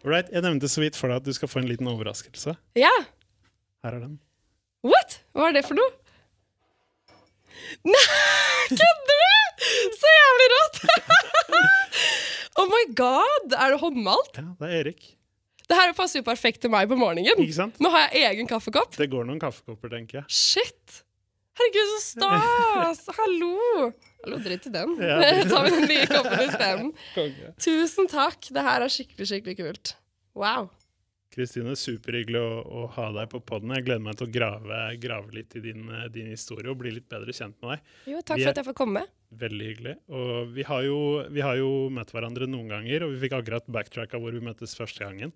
Alright, Jeg nevnte så vidt for deg at du skal få en liten overraskelse. Ja. Her er den. What? Hva er det for noe? Nei, kødder du?! Så jævlig rått! oh my god! Er det håndmalt? Ja, det er Erik. Det her passer jo perfekt til meg på morgenen. Ikke sant? Nå har jeg egen kaffekopp. Det går noen kaffekopper, tenker jeg. Shit! Herregud, så stas! Hallo! Hallo, dritt i den. Ja. tar vi den nye koppen isteden. Tusen takk. Det her er skikkelig, skikkelig kult. Wow. Kristine, superhyggelig å, å ha deg på podden. Jeg gleder meg til å grave, grave litt i din, eh, din historie og bli litt bedre kjent med deg. Jo, takk Vi for at jeg får komme. Veldig hyggelig. Og vi har, jo, vi har jo møtt hverandre noen ganger, og vi fikk akkurat backtracka hvor vi møttes første gangen.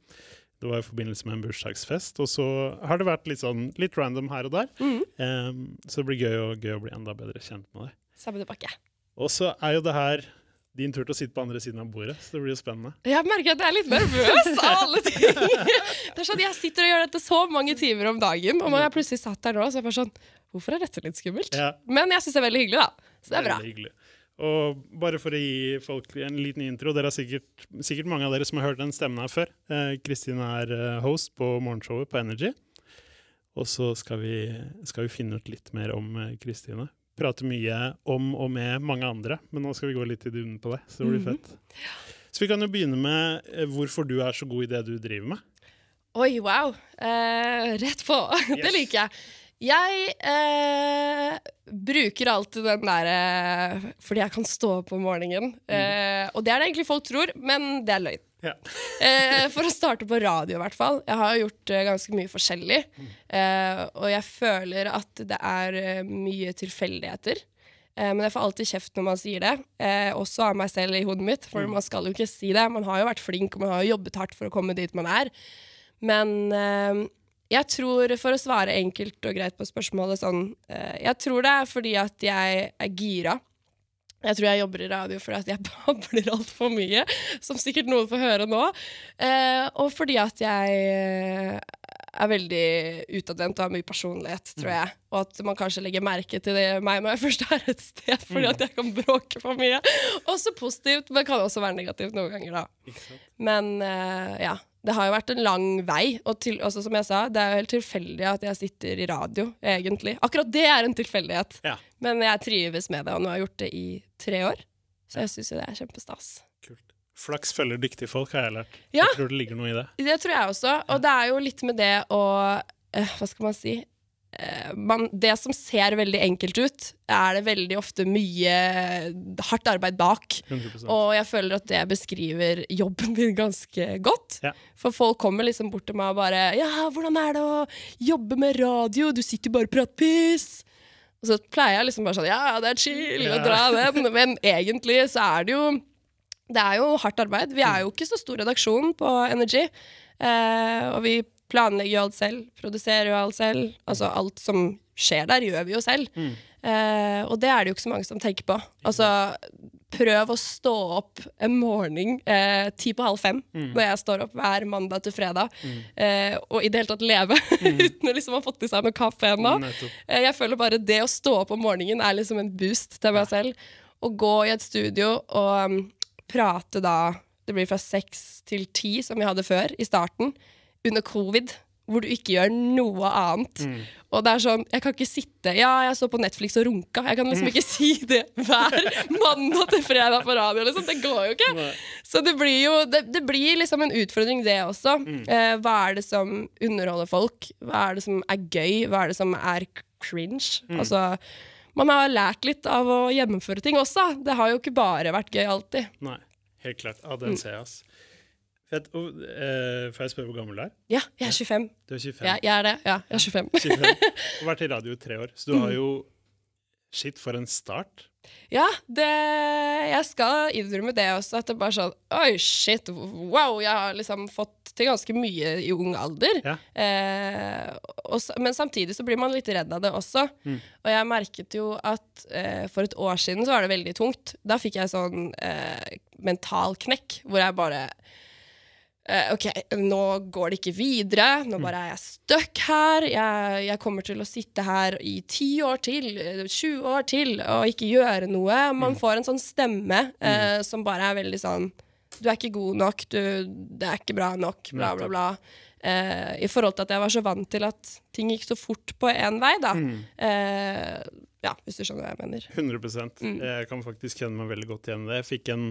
Det var i forbindelse med en bursdagsfest, og så har det vært litt, sånn, litt random her og der. Mm. Um, så det blir gøy, og, gøy å bli enda bedre kjent med deg. Samme tilbake. Og så er jo det her din tur til å sitte på andre siden av bordet, så det blir jo spennende. Jeg merker at jeg er litt nervøs av alle ting. Det er sånn, Jeg sitter og gjør dette så mange timer om dagen, og når jeg plutselig satt der nå, så er jeg bare sånn Hvorfor er dette litt skummelt? Ja. Men jeg syns det er veldig hyggelig, da. Så det er bra. Hyggelig. Og bare for å gi folk en liten intro, dere har sikkert, sikkert mange av dere som har hørt den stemmen her før. Eh, er eh, host på morgenshowet på Energy. Og så skal vi, skal vi finne ut litt mer om eh, Kristine. Prate mye om og med mange andre, men nå skal vi gå litt i dybden på det. Så det blir Mhm. fett. Så vi kan jo begynne med eh, hvorfor du er så god i det du driver med. Oi, wow. Eh, rett på. Det liker jeg. Jeg eh, bruker alltid den derre fordi jeg kan stå opp om morgenen. Eh, og det er det egentlig folk tror, men det er løgn. Ja. Eh, for å starte på radio, i hvert fall. Jeg har gjort eh, ganske mye forskjellig. Eh, og jeg føler at det er eh, mye tilfeldigheter. Eh, men jeg får alltid kjeft når man sier det, eh, også av meg selv i hodet mitt. For man skal jo ikke si det. Man har jo vært flink, og man har jo jobbet hardt for å komme dit man er. Men jeg tror, for å svare enkelt og greit på spørsmålet sånn Jeg tror det er fordi at jeg er gira. Jeg tror jeg jobber i radio fordi jeg babler altfor mye, som sikkert noen får høre nå. Eh, og fordi at jeg eh, er veldig utadvendt og har mye personlighet, tror jeg. Og at man kanskje legger merke til det meg når jeg først er et sted, fordi at jeg kan bråke for mye. Også positivt, men kan også være negativt noen ganger, da. Men eh, ja. Det har jo vært en lang vei. Og til, også, som jeg sa, det er jo helt tilfeldig at jeg sitter i radio, egentlig. Akkurat det er en tilfeldighet. Ja. Men jeg trives med det, og nå har jeg gjort det i tre år. Så jeg syns jo det er kjempestas. Kult. Flaks følger dyktige folk, har jeg lært. Ja. Jeg tror det ligger noe i det. Det tror jeg også. Og det er jo litt med det å eh, Hva skal man si? Eh, man, det som ser veldig enkelt ut, er det veldig ofte mye hardt arbeid bak. 100 Og jeg føler at det beskriver jobben min ganske godt. Ja. For folk kommer liksom bort til meg og bare 'Ja, hvordan er det å jobbe med radio? Du sitter bare og prater piss.' Og så pleier jeg liksom bare sånn 'Ja, det er chill å dra den', men egentlig så er det jo det er jo hardt arbeid. Vi er jo ikke så stor redaksjon på Energy. Eh, og vi planlegger jo alt selv, produserer jo alt selv. Altså alt som skjer der, gjør vi jo selv. Eh, og det er det jo ikke så mange som tenker på. Altså, prøv å stå opp en morgen eh, ti på halv fem, når jeg står opp hver mandag til fredag, eh, og i det hele tatt leve uten å liksom ha fått i seg noe kaffe ennå. Eh, Jeg føler bare det å stå opp om morgenen er liksom en boost til meg selv. Å gå i et studio og um, prate da Det blir fra seks til ti, som vi hadde før, i starten, under covid, hvor du ikke gjør noe annet. Mm. Og det er sånn Jeg kan ikke sitte Ja, jeg så på Netflix og runka. Jeg kan liksom ikke si det hver mandag til fredag på radio. Liksom. Det går jo ikke. Så det blir jo det, det blir liksom en utfordring, det også. Eh, hva er det som underholder folk? Hva er det som er gøy? Hva er det som er cringe? cringe? Altså, man har lært litt av å gjennomføre ting også. Det har jo ikke bare vært gøy alltid. Nei, helt klart. Ja, Mm. den ser jeg, ass. Fett. Og, eh, får jeg spørre hvor gammel du er? Ja, jeg er 25. Du er 25. Ja, jeg er det. Ja, jeg er 25. 25. Og vært i radio i tre år. Så du har Mm. jo Shit, for en start. Ja, det, jeg skal innrømme det også, at det bare sånn Oi, shit, wow, jeg har liksom fått til ganske mye i ung alder. Ja. Eh, og, men samtidig så blir man litt redd av det også. Og jeg merket jo at eh, for et år siden så var det veldig tungt. Da fikk jeg sånn eh, mental knekk, hvor jeg bare OK, nå går det ikke videre. Nå bare er jeg stuck her. Jeg, jeg kommer til å sitte her i ti år til, eh, 20 år til, og ikke gjøre noe. Man får en sånn stemme eh, som bare er veldig sånn du er ikke god nok, du, det er ikke bra nok, bla, bla, bla. Eh, I forhold til at jeg var så vant til at ting gikk så fort på én vei, da. Mm. Eh, ja, hvis du skjønner hva jeg mener. 100 Mm. Jeg kan faktisk kjenne meg veldig godt igjen i det. Jeg fikk en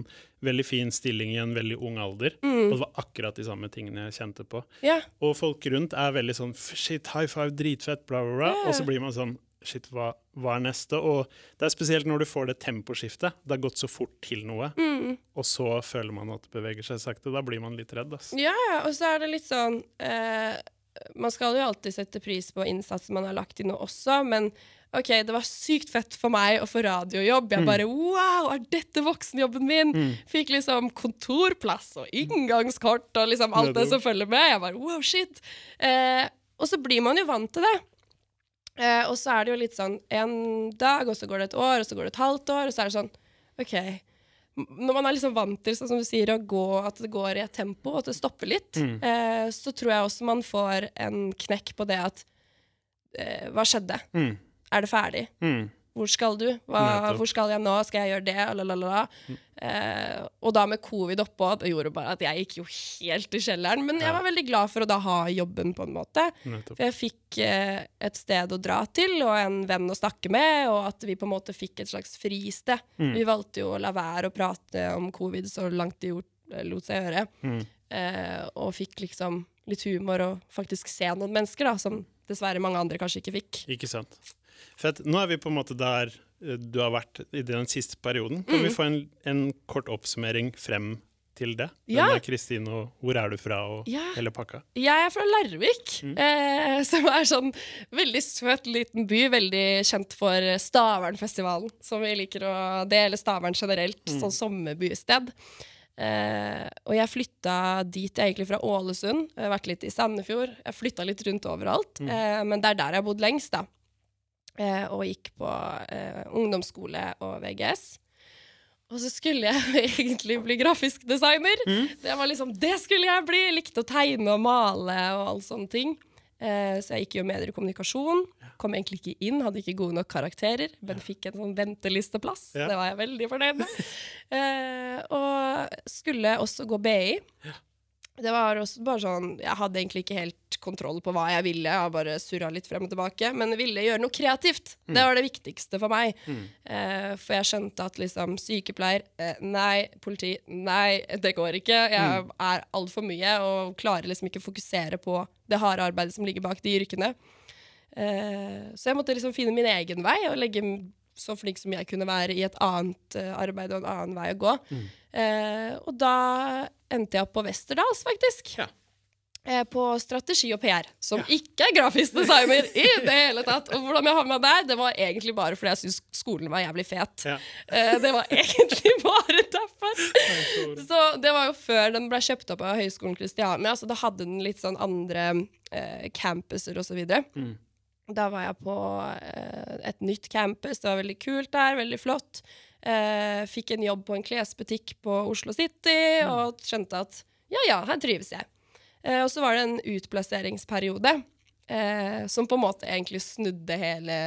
veldig fin stilling i en veldig ung alder, Mm. og det var akkurat de samme tingene jeg kjente på. Yeah. Og folk rundt er veldig sånn shit, high five, dritfett, bla, bla, bla. Yeah. Og så blir man sånn shit, hva, hva er neste? Og det er spesielt når du får det temposkiftet. Det har gått så fort til noe, Mm. og så føler man at det beveger seg sakte. Da blir man litt redd, altså. ja yeah, og så er det litt sånn eh, Man skal jo alltid sette pris på innsatsen man har lagt inn nå også, men OK, det var sykt fett for meg å få radiojobb. Jeg bare Wow, er dette voksenjobben min? Fikk liksom kontorplass og inngangskort og liksom alt det som følger med. Jeg bare wow, shit. Eh, og så blir man jo vant til det. Eh, og så er det jo litt sånn en dag, og så går det et år, og så går det et halvt år, og så er det sånn OK. Når man er liksom vant til sånn som du sier, å gå, at det går i et tempo, og at det stopper litt, eh, så tror jeg også man får en knekk på det at eh, Hva skjedde? Mm. Er det ferdig? Mm. Hvor skal du? Hva, hvor skal jeg nå? Skal jeg gjøre det? Lalalala. Eh, og da med covid oppå, det gjorde bare at jeg gikk jo helt i kjelleren. Men jeg var veldig glad for å da ha jobben, på en måte. Nettopp. For jeg fikk eh, et sted å dra til, og en venn å snakke med, og at vi på en måte fikk et slags fristed. Mm. Vi valgte jo å la være å prate om covid så langt de gjort, lot seg gjøre. Mm. Eh, og fikk liksom litt humor og faktisk se noen mennesker, da, som dessverre mange andre kanskje ikke fikk. Ikke sant. At nå er vi på en måte der eh, du har vært i den siste perioden. Kan Mm. vi få en, en kort oppsummering frem til det? Ja. Hvem er Kristine, og hvor er du fra, og Ja. hele pakka? Jeg er fra Larvik, eh, som er sånn veldig søt liten by. Veldig kjent for Stavernfestivalen, som vi liker å dele Stavern generelt, sånn sommerbysted. Eh, og jeg flytta dit jeg egentlig fra Ålesund. Jeg har vært litt i Sandefjord. Jeg flytta litt rundt overalt, eh, men det er der jeg har bodd lengst, da. Eh, og gikk på eh, ungdomsskole og VGS. Og så skulle jeg egentlig bli grafisk designer. Det var liksom, det skulle jeg bli! Jeg likte å tegne og male og alle sånne ting. Eh, så jeg gikk jo medier og kommunikasjon. Kom egentlig ikke inn, hadde ikke gode nok karakterer, men fikk en sånn ventelisteplass. Ja. Det var jeg veldig fornøyd med. Eh, og skulle også gå BI. Det var også bare sånn Jeg hadde egentlig ikke helt kontroll på hva jeg ville. Jeg bare surra litt frem og tilbake. Men jeg ville gjøre noe kreativt. Det var det viktigste for meg. Eh, for jeg skjønte at liksom sykepleier eh, Nei. Politi Nei, det går ikke. Jeg er altfor mye og klarer liksom ikke fokusere på det harde arbeidet som ligger bak de yrkene. Eh, så jeg måtte liksom finne min egen vei og legge så flink som jeg kunne være i et annet eh, arbeid og en annen vei å gå. Eh, og da endte jeg opp på Westerdals, faktisk. Ja. Eh, på strategi og PR, som ikke er grafisk designer i det hele tatt. Og hvordan jeg havna der, det var egentlig bare fordi jeg syntes skolen var jævlig fet. Ja. Eh, det var egentlig bare derfor. Så det var jo før den ble kjøpt opp av Høgskolen Kristiania, så da hadde den litt sånn andre eh, campuser og så videre. Da var jeg på eh, et nytt campus, det var veldig kult der, veldig flott. Eh, fikk en jobb på en klesbutikk på Oslo City, og skjønte at ja, ja, her trives jeg. Eh, og så var det en utplasseringsperiode eh, som på en måte egentlig snudde hele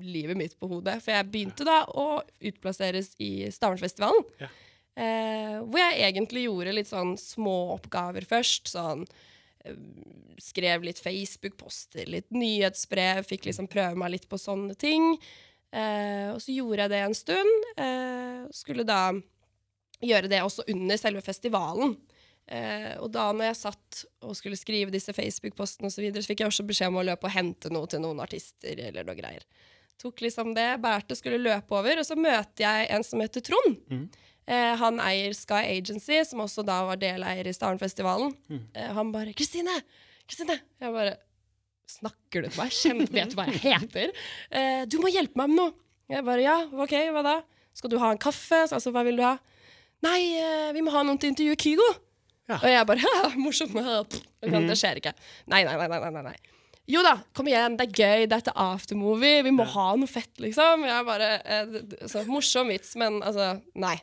livet mitt på hodet. For jeg begynte da å utplasseres i Stavernfestivalen. Ja. Eh, hvor jeg egentlig gjorde litt sånn små oppgaver først. Sånn eh, skrev litt Facebook-poster, litt nyhetsbrev, fikk liksom prøve meg litt på sånne ting. Eh, og så gjorde jeg det en stund. Eh, skulle da gjøre det også under selve festivalen. Eh, og da når jeg satt og skulle skrive disse Facebook-postene, så, videre, så fikk jeg også beskjed om å løpe og hente noe til noen artister. eller noe greier. Tok liksom det, bærte, skulle løpe over, og så møter jeg en som heter Trond. Eh, han eier Sky Agency, som også da var deleier i Starenfestivalen. Eh, han bare 'Kristine! Kristine!' Jeg bare 'Snakker du til meg? Kjent, vet du hva jeg heter?' Eh, 'Du må hjelpe meg med noe.' Jeg bare 'Ja, OK, hva da?' 'Skal du ha en kaffe?' Altså, 'Hva vil du ha?' 'Nei, eh, vi må ha noen til å intervjue Kygo.' Ja. Og jeg bare ja, morsomt'. Det skjer ikke. Nei, nei, nei. nei, nei. Jo da, kom igjen, det er gøy, det er aftermovie, vi må ha noe fett, liksom. Jeg bare, eh, så Morsom vits, men altså, nei.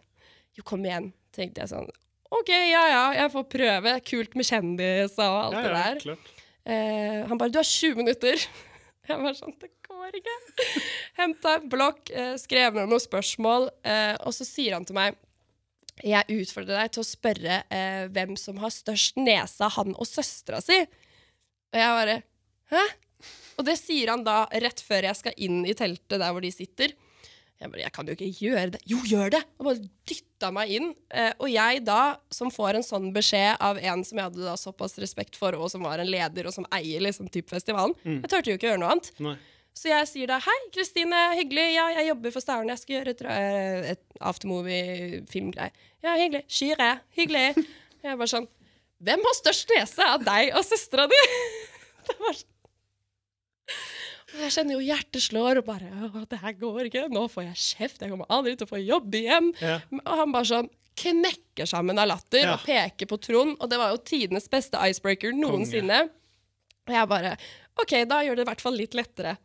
Jo, kom igjen, tenkte jeg sånn. OK, ja ja, jeg får prøve. Kult med kjendis og alt Ja, det der. klart. Eh, han bare 'Du har 20 minutter'. Jeg var sånn Det går ikke. Henta en blokk, eh, skrev ned noen spørsmål, eh, og så sier han til meg Jeg utfordrer deg til å spørre eh, hvem som har størst nese han og søstera si. Og jeg bare Hæ? Og det sier han da rett før jeg skal inn i teltet der hvor de sitter. Jeg bare, jeg kan jo ikke gjøre det. Jo, gjør det! Og bare dytta meg inn. Eh, og jeg da, som får en sånn beskjed av en som jeg hadde da såpass respekt for, og som var en leder, og som eier liksom typ festivalen, jeg turte jo ikke gjøre noe annet. Nei. Så jeg sier da hei, Kristine, hyggelig, ja, jeg jobber for Stavern, jeg skal gjøre et, eh, et aftermovie-filmgreie. Ja, hyggelig. Skyre, hyggelig. Jeg bare sånn Hvem har størst nese av deg og søstera di? Det var sånn. Jeg kjenner jo hjertet slår, og bare Å, det her går ikke. Nå får jeg kjeft. Jeg kommer aldri til å få jobb igjen. Ja. Og han bare sånn knekker sammen av latter Ja. og peker på Trond. Og det var jo tidenes beste icebreaker noensinne. Og jeg bare OK, da gjør det i hvert fall litt lettere.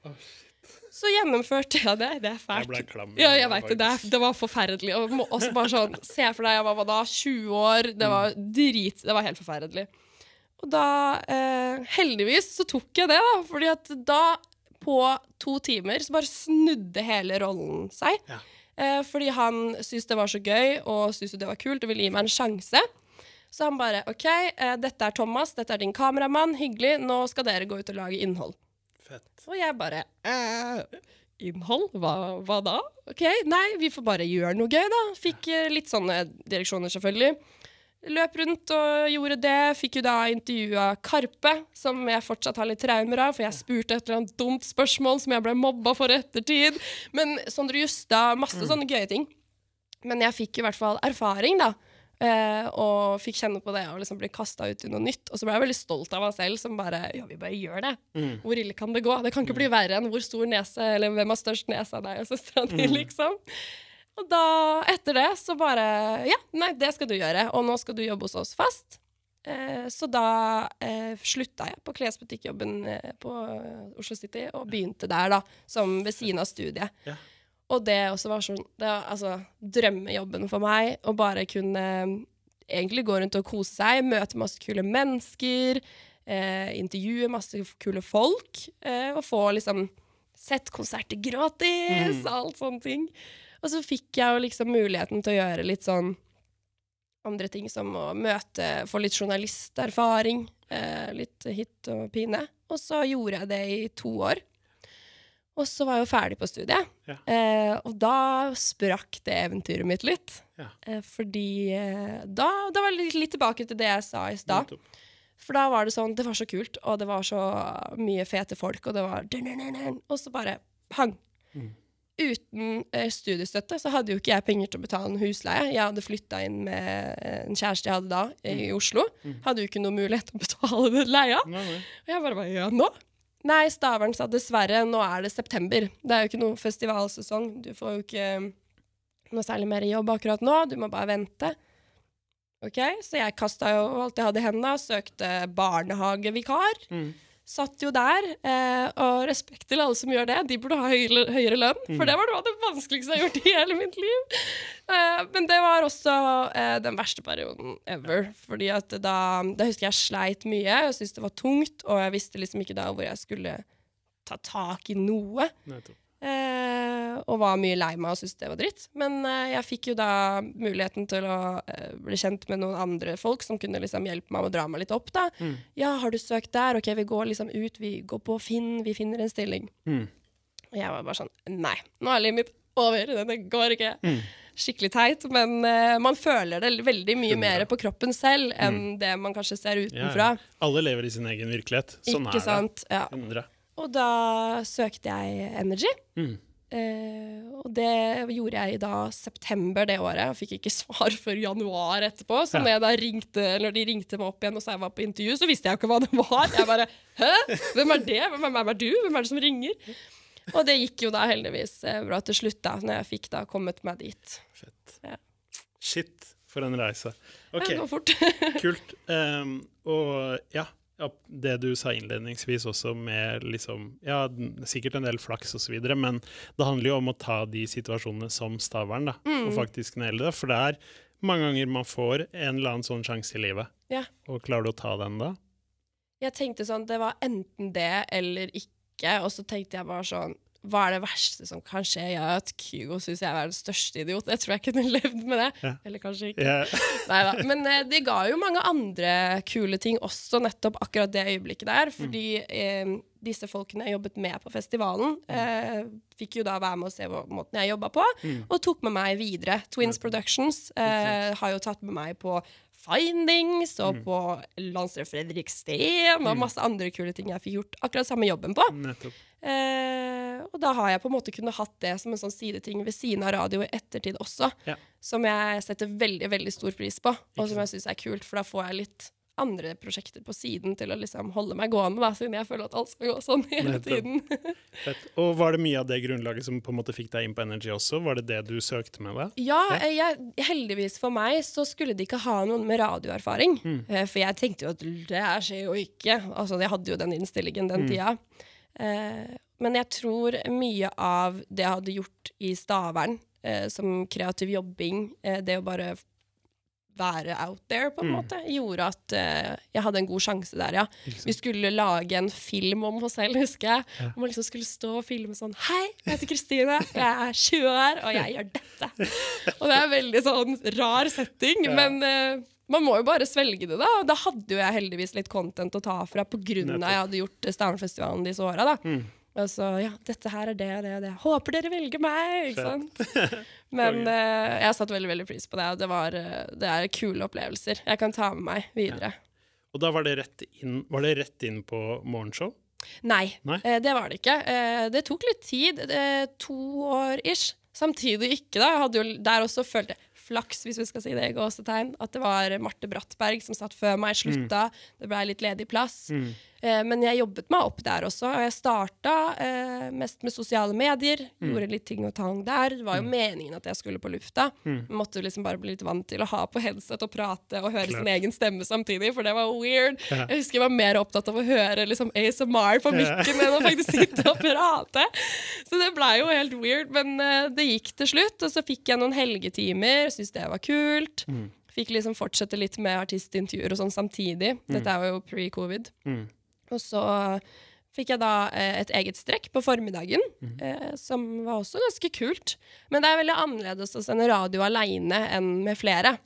Så gjennomførte jeg det. Det er fælt. Jeg ble klam. Ja, jeg vet det. Det, det var forferdelig. Og også bare sånn, Se for deg, jeg var var da 20 år. Det var drit. Det var helt forferdelig. Og da, eh, heldigvis, så tok jeg det, da. Fordi at da, på to timer, så bare snudde hele rollen seg. Ja. Eh, fordi han syntes det var så gøy og syntes det var kult og ville gi meg en sjanse. Så han bare OK, eh, dette er Thomas, dette er din kameramann, hyggelig, nå skal dere gå ut og lage innhold. Fett. Og jeg bare eh, Innhold? Hva, hva da? OK, nei, vi får bare gjøre noe gøy, da. Fikk eh, litt sånne direksjoner, selvfølgelig. Løp rundt og gjorde det. Fikk jo da intervjua Karpe, som jeg fortsatt har litt traumer av, for jeg spurte et eller annet dumt spørsmål som jeg ble mobba for i ettertid. Men Sondre Justad, masse sånne gøye ting. Men jeg fikk i hvert fall erfaring, da. eh, og fikk kjenne på det og liksom bli kasta ut i noe nytt. Og så ble jeg veldig stolt av meg selv som bare Ja, vi bare gjør det. Mm. Hvor ille kan det gå? Det kan ikke bli verre enn hvor stor nese, eller hvem har størst nese av deg og søstera di, liksom. Og da, etter det, så bare Ja, nei, det skal du gjøre. Og nå skal du jobbe hos oss fast. Eh, så da eh, slutta jeg på klesbutikkjobben eh, på Oslo City, og begynte der, da, som ved siden av studiet. Ja. Og det også var sånn Det var altså drømmejobben for meg, å bare kunne eh, egentlig gå rundt og kose seg, møte masse kule mennesker, eh, intervjue masse kule folk, eh, og få liksom sett konserter gratis, alt sånne ting. Og så fikk jeg jo liksom muligheten til å gjøre litt sånn andre ting som å møte, få litt journalisterfaring, eh, litt hit og pine. Og så gjorde jeg det i to år. Og så var jeg jo ferdig på studiet. Ja. Eh, og da sprakk det eventyret mitt litt. Ja. Eh, fordi eh, da, da var jeg litt, tilbake til det jeg sa i stad. For da var det sånn, det var så kult, og det var så mye fete folk, og det var Og så bare pang. Mm. Uten eh, studiestøtte så hadde jo ikke jeg penger til å betale en husleie. Jeg hadde flytta inn med eh, en kjæreste jeg hadde da, i Oslo. Hadde jo ikke noe mulighet til å betale den leia. Og jeg bare bare, ja, nå? Nei, Stavern sa dessverre, nå er det september. Det er jo ikke noe festivalsesong. Du får jo ikke noe særlig mer jobb akkurat nå. Du må bare vente. Ok, Så jeg kasta jo alt jeg hadde i hendene, søkte barnehagevikar. Mm. Satt jo der. Eh, og respekt til alle som gjør det. De burde ha høyere, høyere lønn, for det var noe av det vanskeligste jeg har gjort i hele mitt liv. Eh, men det var også eh, den verste perioden ever. Fordi at da, da husker jeg sleit mye. Jeg syntes det var tungt, og jeg visste liksom ikke da hvor jeg skulle ta tak i noe. Nettopp. Og var mye lei meg og syntes det var dritt. Men eh, jeg fikk jo da muligheten til å eh, bli kjent med noen andre folk som kunne liksom hjelpe meg med å dra meg litt opp. da. Mm. Ja, har du søkt der? Ok, vi går liksom ut, vi går på Finn, vi finner en stilling. Mm. Og jeg var bare sånn Nei, nå er livet mitt over. Det går ikke. Mm. Skikkelig teit, men uh, man føler det veldig mye mer på kroppen selv enn det man kanskje ser utenfra. ja. Alle lever i sin egen virkelighet. Sånn ikke er sant? Det. Ja. Og da søkte jeg Energy. Mm. Eh, og det gjorde jeg da september det året, og fikk ikke svar før januar etterpå. Så når, ringte, når de ringte meg opp igjen og sa jeg var på intervju, så visste jeg jo ikke hva det var. Jeg bare Hæ? Hvem er det? Hvem er, hvem er du? Hvem er det som ringer? Og det gikk jo da heldigvis eh, bra til slutt, da, når jeg fikk da kommet meg dit. Fett. Ja. Shit, for en reise. OK, kult. Um, og ja, det du sa innledningsvis også med liksom Ja, sikkert en del flaks osv., men det handler jo om å ta de situasjonene som Stavern, da, Mm. og faktisk naile det. For det er mange ganger man får en eller annen sånn sjanse i livet. Ja. Og klarer du å ta den da? Jeg tenkte sånn, det var enten det eller ikke, og så tenkte jeg bare sånn hva er det verste som kan skje? Ja, at Kygo syns jeg er den største idiot. Jeg tror jeg kunne levd med det. Ja. Eller kanskje ikke. Neida. Men eh, det ga jo mange andre kule ting også, nettopp akkurat det øyeblikket der. Fordi eh, disse folkene jeg jobbet med på festivalen, eh, fikk jo da være med og se måten jeg jobba på, og tok med meg videre. Twins Productions eh, har jo tatt med meg på Findings og på Landstrøm Fredriksten og masse andre kule ting jeg fikk gjort akkurat samme jobben på. Nettopp. Eh, og da har jeg på en måte kunnet hatt det som en sånn sideting ved siden av radio i ettertid også, Ja. som jeg setter veldig, veldig stor pris på, og som jeg syns er kult, for da får jeg litt andre prosjekter på siden til å liksom holde meg gående, da, siden jeg føler at alt skal gå sånn hele tiden. Og var det mye av det grunnlaget som på en måte fikk deg inn på Energy også? Var det det du søkte med deg? Ja, eh, jeg, heldigvis for meg så skulle de ikke ha noen med radioerfaring. Mm. For jeg tenkte jo at det her skjer jo ikke. Altså, jeg hadde jo den innstillingen den tida. Eh, men jeg tror mye av det jeg hadde gjort i Stavern, eh, som kreativ jobbing, eh, det å bare være out there, på en måte, gjorde at uh, jeg hadde en god sjanse der, ja. Vi skulle lage en film om oss selv, husker jeg. Og man liksom skulle stå og filme sånn Hei, jeg heter Kristine, jeg er 20 år, og jeg gjør dette. Og det er en veldig sånn rar setting, men uh, man må jo bare svelge det, da. Og da hadde jo jeg heldigvis litt content å ta fra Nettopp. jeg hadde gjort Stavernfestivalen disse åra, da. Og så ja, dette her er det og det og det. Håper dere velger meg! Ikke sant? Men uh, jeg satte veldig veldig pris på det, og det, var, eh, det er kule opplevelser jeg kan ta med meg videre. Og da var det rett inn, var det rett inn på morgenshow? Nei, Nei? eh, det var det ikke. Eh, det tok litt tid. Eh, to år ish. Samtidig ikke, da. Jeg hadde jo der også følt det flaks, hvis vi skal si det i gåsetegn, at det var Marte Brattberg som satt før meg, slutta. Det blei litt ledig plass. Eh, men jeg jobbet meg opp der også, og jeg starta eh, mest med sosiale medier. Gjorde litt ting og tang der. Det var jo meningen at jeg skulle på lufta. Måtte liksom bare bli litt vant til å ha på headset og prate og høre Klart. sin egen stemme samtidig, for det var weird. Jeg husker jeg var mer opptatt av å høre liksom ASMR på mikken enn å faktisk sitte og prate. Så det blei jo helt weird, men eh, det gikk til slutt. Og så fikk jeg noen helgetimer, syntes det var kult. Fikk liksom fortsette litt med artistintervjuer og sånn samtidig. Dette er jo pre-covid. Mm. Og så fikk jeg da eh, et eget strekk på formiddagen, eh, som var også ganske kult. Men det er veldig annerledes å sende radio aleine enn med flere.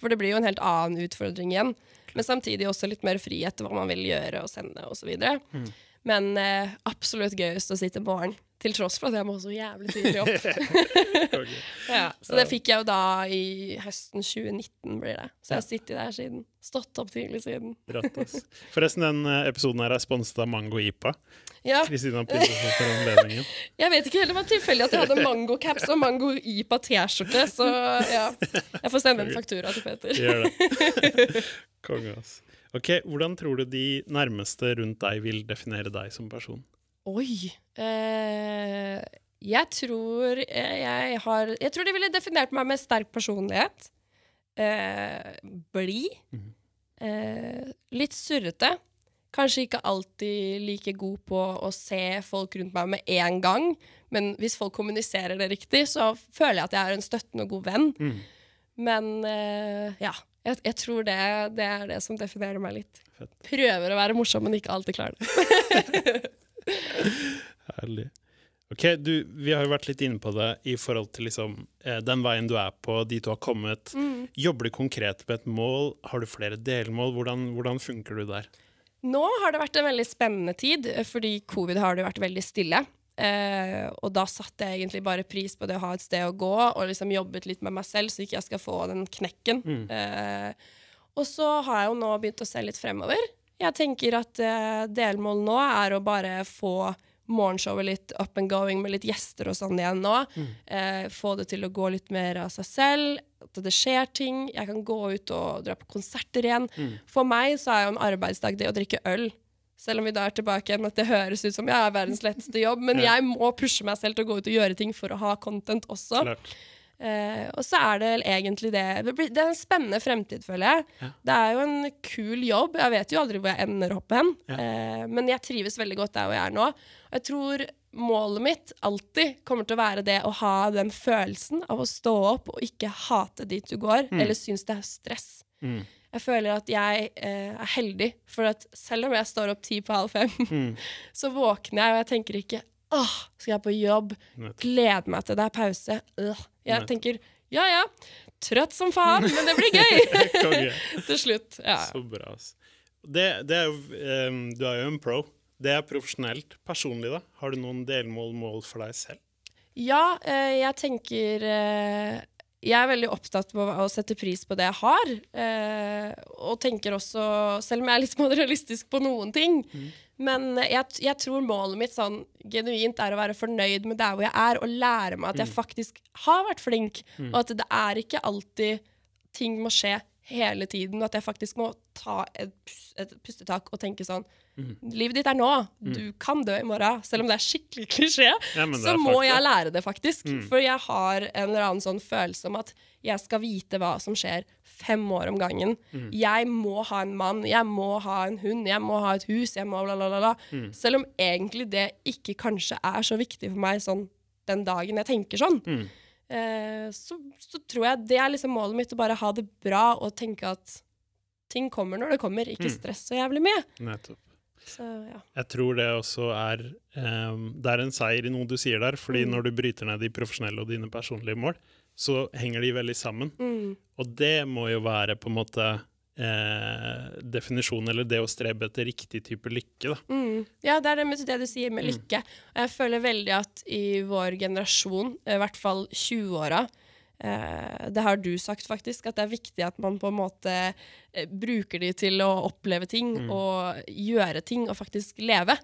For det blir jo en helt annen utfordring igjen. Men samtidig også litt mer frihet til hva man vil gjøre og sende osv. Mm. Men eh, absolutt gøyest å sitte morgen, til tross for at jeg må så jævlig tidlig opp. Ja, så det fikk jeg jo da i høsten 2019, blir det. Så jeg har sittet der siden. Stått opp tidlig siden. Forresten, den eh, episoden her er sponset av Mango IPA. Ja, Kristina priser for anledningen. Jeg vet ikke heller, det var tilfeldig at jeg hadde mango-caps og mango IPA T-skjorte, så ja. Jeg får sende en faktura til Peter. Gjør det. Konge, ass. Ok, Hvordan tror du de nærmeste rundt deg vil definere deg som person? Oi. Eh, jeg tror eh, jeg har Jeg tror de ville definert meg med sterk personlighet. Eh, Blid. Eh, litt surrete. Kanskje ikke alltid like god på å se folk rundt meg med en gang, men hvis folk kommuniserer det riktig, så føler jeg at jeg er en støttende og god venn. Men eh, ja, jeg, jeg tror det, det er det som definerer meg litt. Fett. Prøver å være morsom, men ikke alltid klarer det. Herlig. Ok, du, Vi har jo vært litt inne på det i forhold til liksom, eh, den veien du er på, dit du har kommet. Jobber du konkret med et mål? Har du flere delmål? Hvordan, hvordan funker du der? Nå har det vært en veldig spennende tid, eh, fordi covid har det vært veldig stille. Eh, og da satte jeg egentlig bare pris på det å ha et sted å gå, og liksom jobbet litt med meg selv, så ikke jeg skal få den knekken. Eh, og så har jeg jo nå begynt å se litt fremover. Jeg tenker at eh, delmålet nå er å bare få morgenshowet litt up and going med litt gjester og sånn igjen nå. Eh, få det til å gå litt mer av seg selv. At det skjer ting. Jeg kan gå ut og dra på konserter igjen. For meg så er jo en arbeidsdag det å drikke øl. Selv om vi da er tilbake igjen at det høres ut som jeg er verdens letteste jobb. Men jeg må pushe meg selv til å gå ut og gjøre ting for å ha content også. Klart. Eh, og så er det egentlig det Det er en spennende fremtid, føler jeg. Ja. Det er jo en kul jobb. Jeg vet jo aldri hvor jeg ender opp hen. Ja. Uh, men jeg trives veldig godt der hvor jeg er nå. Og jeg tror målet mitt alltid kommer til å være det å ha den følelsen av å stå opp og ikke hate dit du går, eller synes det er stress. Mm. Jeg føler at jeg eh, er heldig, for at selv om jeg står opp ti på halv fem, Mm. så våkner jeg og jeg tenker ikke Åh, skal jeg på jobb? Gleder meg til det er pause. Øh. Jeg Nei. tenker ja ja, trøtt som faen, men det blir gøy! Til slutt. Ja. Så bra. altså. Det, det er jo, um, du er jo en pro. Det er profesjonelt. Personlig, da? Har du noen delmål mål for deg selv? Ja, eh, jeg tenker eh, Jeg er veldig opptatt av å sette pris på det jeg har. eh, og tenker også, selv om jeg er litt materialistisk på noen ting Men jeg, jeg tror målet mitt sånn genuint er å være fornøyd med der hvor jeg er, og lære meg at jeg faktisk har vært flink, og at det er ikke alltid ting må skje hele tiden, og at jeg faktisk må ta et, et pustetak og tenke sånn Livet ditt er nå. Du kan dø i morgen. Selv om det er skikkelig klisjé, Ja, så må jeg lære det, faktisk. For jeg har en eller annen sånn følelse om at jeg skal vite hva som skjer fem år om gangen. Jeg må ha en mann, jeg må ha en hund, jeg må ha et hus, jeg må bla, bla, bla. bla. Selv om egentlig det ikke kanskje er så viktig for meg sånn den dagen jeg tenker sånn. Eh, så, så tror jeg det er liksom målet mitt, å bare ha det bra og tenke at ting kommer når det kommer, ikke stress så jævlig mye. Nettopp. Så ja. Jeg tror det også er um, Det er en seier i noe du sier der, fordi Mm. når du bryter ned de profesjonelle og dine personlige mål, så henger de veldig sammen. Mm. Og det må jo være på en måte eh, definisjonen, eller det å strebe etter riktig type lykke, da. Mm. Ja, det er det, det du sier med lykke. Jeg føler veldig at i vår generasjon, i hvert fall 20-åra eh, Det har du sagt, faktisk, at det er viktig at man på en måte eh, bruker de til å oppleve ting og gjøre ting og faktisk leve.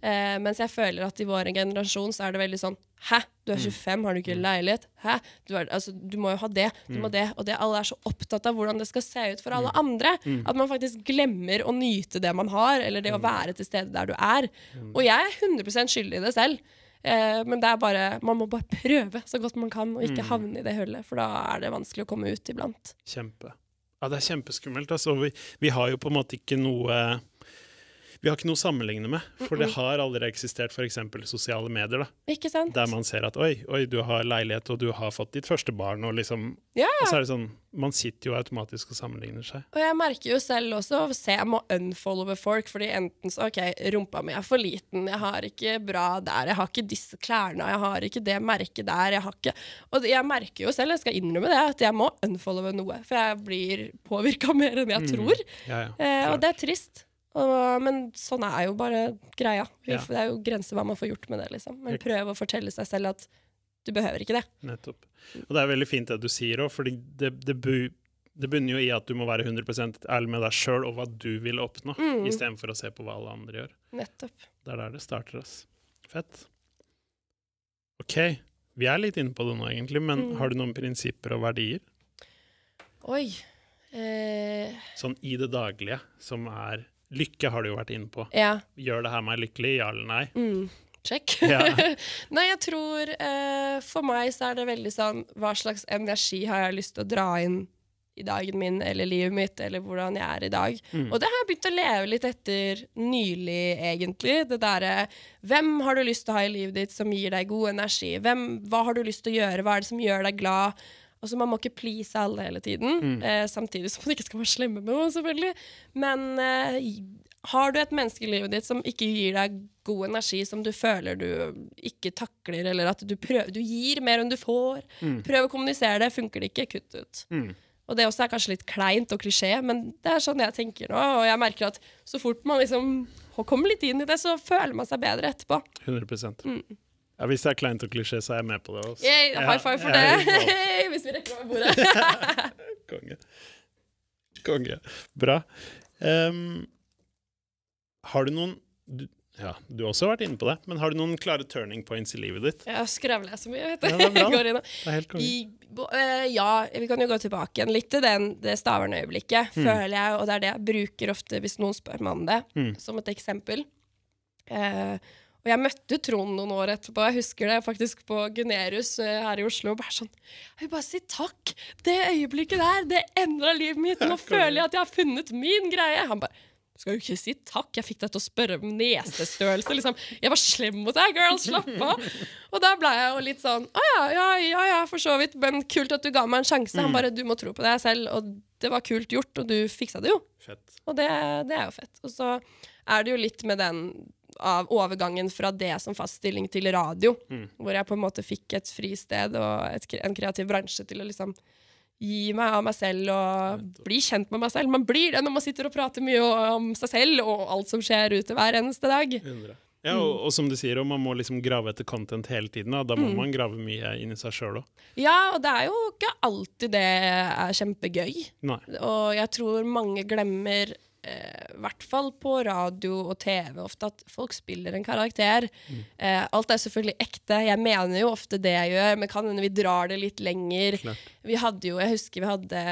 Eh, mens jeg føler at i vår generasjon så er det veldig sånn Hæ, du er 25, har du ikke leilighet? Hæ, du, er, altså, du må jo ha det, du må det. Og det. Alle er så opptatt av hvordan det skal se ut for alle andre, at man faktisk glemmer å nyte det man har, eller det å være til stede der du er. Og jeg er 100% skyldig i det selv. Eh, men det er bare, man må bare prøve så godt man kan, og ikke havne i det hullet, for da er det vanskelig å komme ut iblant. Kjempe. Ja, det er kjempeskummelt. Altså, vi, vi har jo på en måte ikke noe Vi har ikke noe å sammenligne med, for det har aldri eksistert f.eks. sosiale medier, da, Ikke sant? der man ser at oi, oi, du har leilighet, og du har fått ditt første barn, og liksom Ja, Og så er det sånn Man sitter jo automatisk og sammenligner seg. Og jeg merker jo selv også se, jeg må unfollowe folk, fordi enten så OK, rumpa mi er for liten, jeg har ikke bra der, jeg har ikke disse klærne, jeg har ikke det merket der, jeg har ikke Og jeg merker jo selv, jeg skal innrømme det, at jeg må unfollowe noe, for jeg blir påvirka mer enn jeg tror. Ja, ja. Eh, og det er trist. Men sånn er jo bare greia. Vi, Ja. Det er jo grenser hva man får gjort med det, liksom. Men prøv å fortelle seg selv at du behøver ikke det. Nettopp. Og det er veldig fint det du sier òg, for det, det, det bunner jo i at du må være 100% ærlig med deg sjøl og hva du vil oppnå, Mm. istedenfor å se på hva alle andre gjør. Nettopp. Det er der det starter. ass. Fett. OK, vi er litt inne på det nå, egentlig, men Mm. har du noen prinsipper og verdier Oi. Eh, sånn i det daglige som er Lykke har du jo vært inne på. ja. Gjør det her meg lykkelig? Ja eller nei? Mm. Check. Ja. Nei, jeg tror eh, For meg så er det veldig sånn Hva slags energi har jeg lyst til å dra inn i dagen min eller livet mitt, eller hvordan jeg er i dag. Mm. Og det har jeg begynt å leve litt etter nylig, egentlig. Det derre Hvem har du lyst til å ha i livet ditt som gir deg god energi? Hvem, hva har du lyst til å gjøre? Hva er det som gjør deg glad? Altså, Man må ikke please alle hele tiden, Mm. eh, samtidig som man ikke skal være slemme med noen, selvfølgelig. Men eh, har du et menneske i livet ditt som ikke gir deg god energi, som du føler du ikke takler, eller at du, prøver, du gir mer enn du får, prøv å kommunisere det. Funker det ikke, kutt ut. Mm. Og det også er kanskje litt kleint og klisjé, men det er sånn jeg tenker nå. Og jeg merker at så fort man liksom kommer litt inn i det, så føler man seg bedre etterpå. 100 Mm. Ja, Hvis det er kleint og klisjé, så er jeg med på det. Også. Yay, high five for jeg er det! Hvis vi rekker over bordet. Konge. Konge. Bra. Um, har du noen du, Ja, du har også vært inne på det, men har du noen klare turning points i livet ditt? Jeg skravler så mye, vet du. Ja, det er bra. Går inn og- Det er helt konge. I, bo- eh, ja, vi kan jo gå tilbake igjen litt til den, det Stavern-øyeblikket, Mm. føler jeg. Og det er det jeg bruker ofte hvis noen spør meg om det, Mm. som et eksempel. Eh, og jeg møtte Trond noen år etterpå. Jeg husker det faktisk på Gunerius eh, her i Oslo. Bare sånn, jeg vil bare si takk! Det øyeblikket der, det endra livet mitt! Nå føler jeg at jeg har funnet min greie! Han bare du skal jo ikke si takk, jeg fikk deg til å spørre om nesestørrelse. Liksom. Jeg var slem mot deg, girl, slapp av. Og da ble jeg jo litt sånn Å ja, ja, ja, ja, for så vidt, men kult at du ga meg en sjanse. Han bare Du må tro på deg selv, og det var kult gjort, og du fiksa det jo. Fett. Og det, det er jo fett. Og så er det jo litt med den av overgangen fra det som fast stilling til radio. Mm. Hvor jeg på en måte fikk et fristed og et, en kreativ bransje til å liksom gi meg av meg selv og bli kjent med meg selv. Man blir det når man sitter og prater mye om seg selv og alt som skjer ute hver eneste dag. 100. Ja, og, og som du sier, man må liksom grave etter content hele tiden. Da, da må Mm. man grave mye inn i seg sjøl òg. Ja, og det er jo ikke alltid det er kjempegøy. Nei. Og jeg tror mange glemmer, eh, hvert fall på radio og TV, ofte at folk spiller en karakter. Eh, alt er selvfølgelig ekte. Jeg mener jo ofte det jeg gjør, men kan hende vi drar det litt lenger. Klart. Vi hadde jo, Jeg husker vi hadde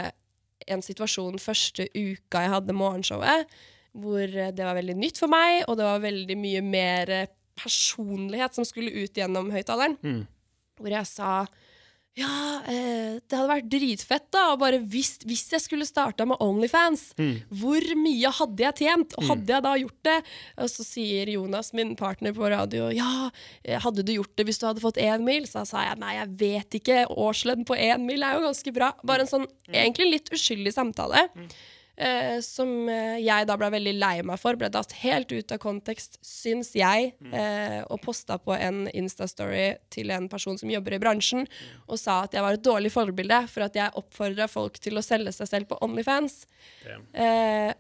en situasjon første uka jeg hadde morgenshowet, hvor eh, det var veldig nytt for meg, og det var veldig mye mer eh, personlighet som skulle ut gjennom høyttaleren. Mm. Hvor jeg sa ja, eh, det hadde vært dritfett da, og bare hvis, hvis jeg skulle starta med Onlyfans, Mm. hvor mye hadde jeg tjent? Og hadde jeg da gjort det? Og så sier Jonas, min partner på radio, ja, eh, hadde du gjort det hvis du hadde fått én mil? Så sa jeg nei, jeg vet ikke, årslønn på én mil er jo ganske bra. Bare en sånn egentlig litt uskyldig samtale. Eh, som eh, jeg da ble veldig lei meg for. Ble datt helt ut av kontekst, syns jeg. Eh, og posta på en Insta-story til en person som jobber i bransjen, og sa at jeg var et dårlig forbilde for at jeg oppfordra folk til å selge seg selv på Onlyfans. Eh,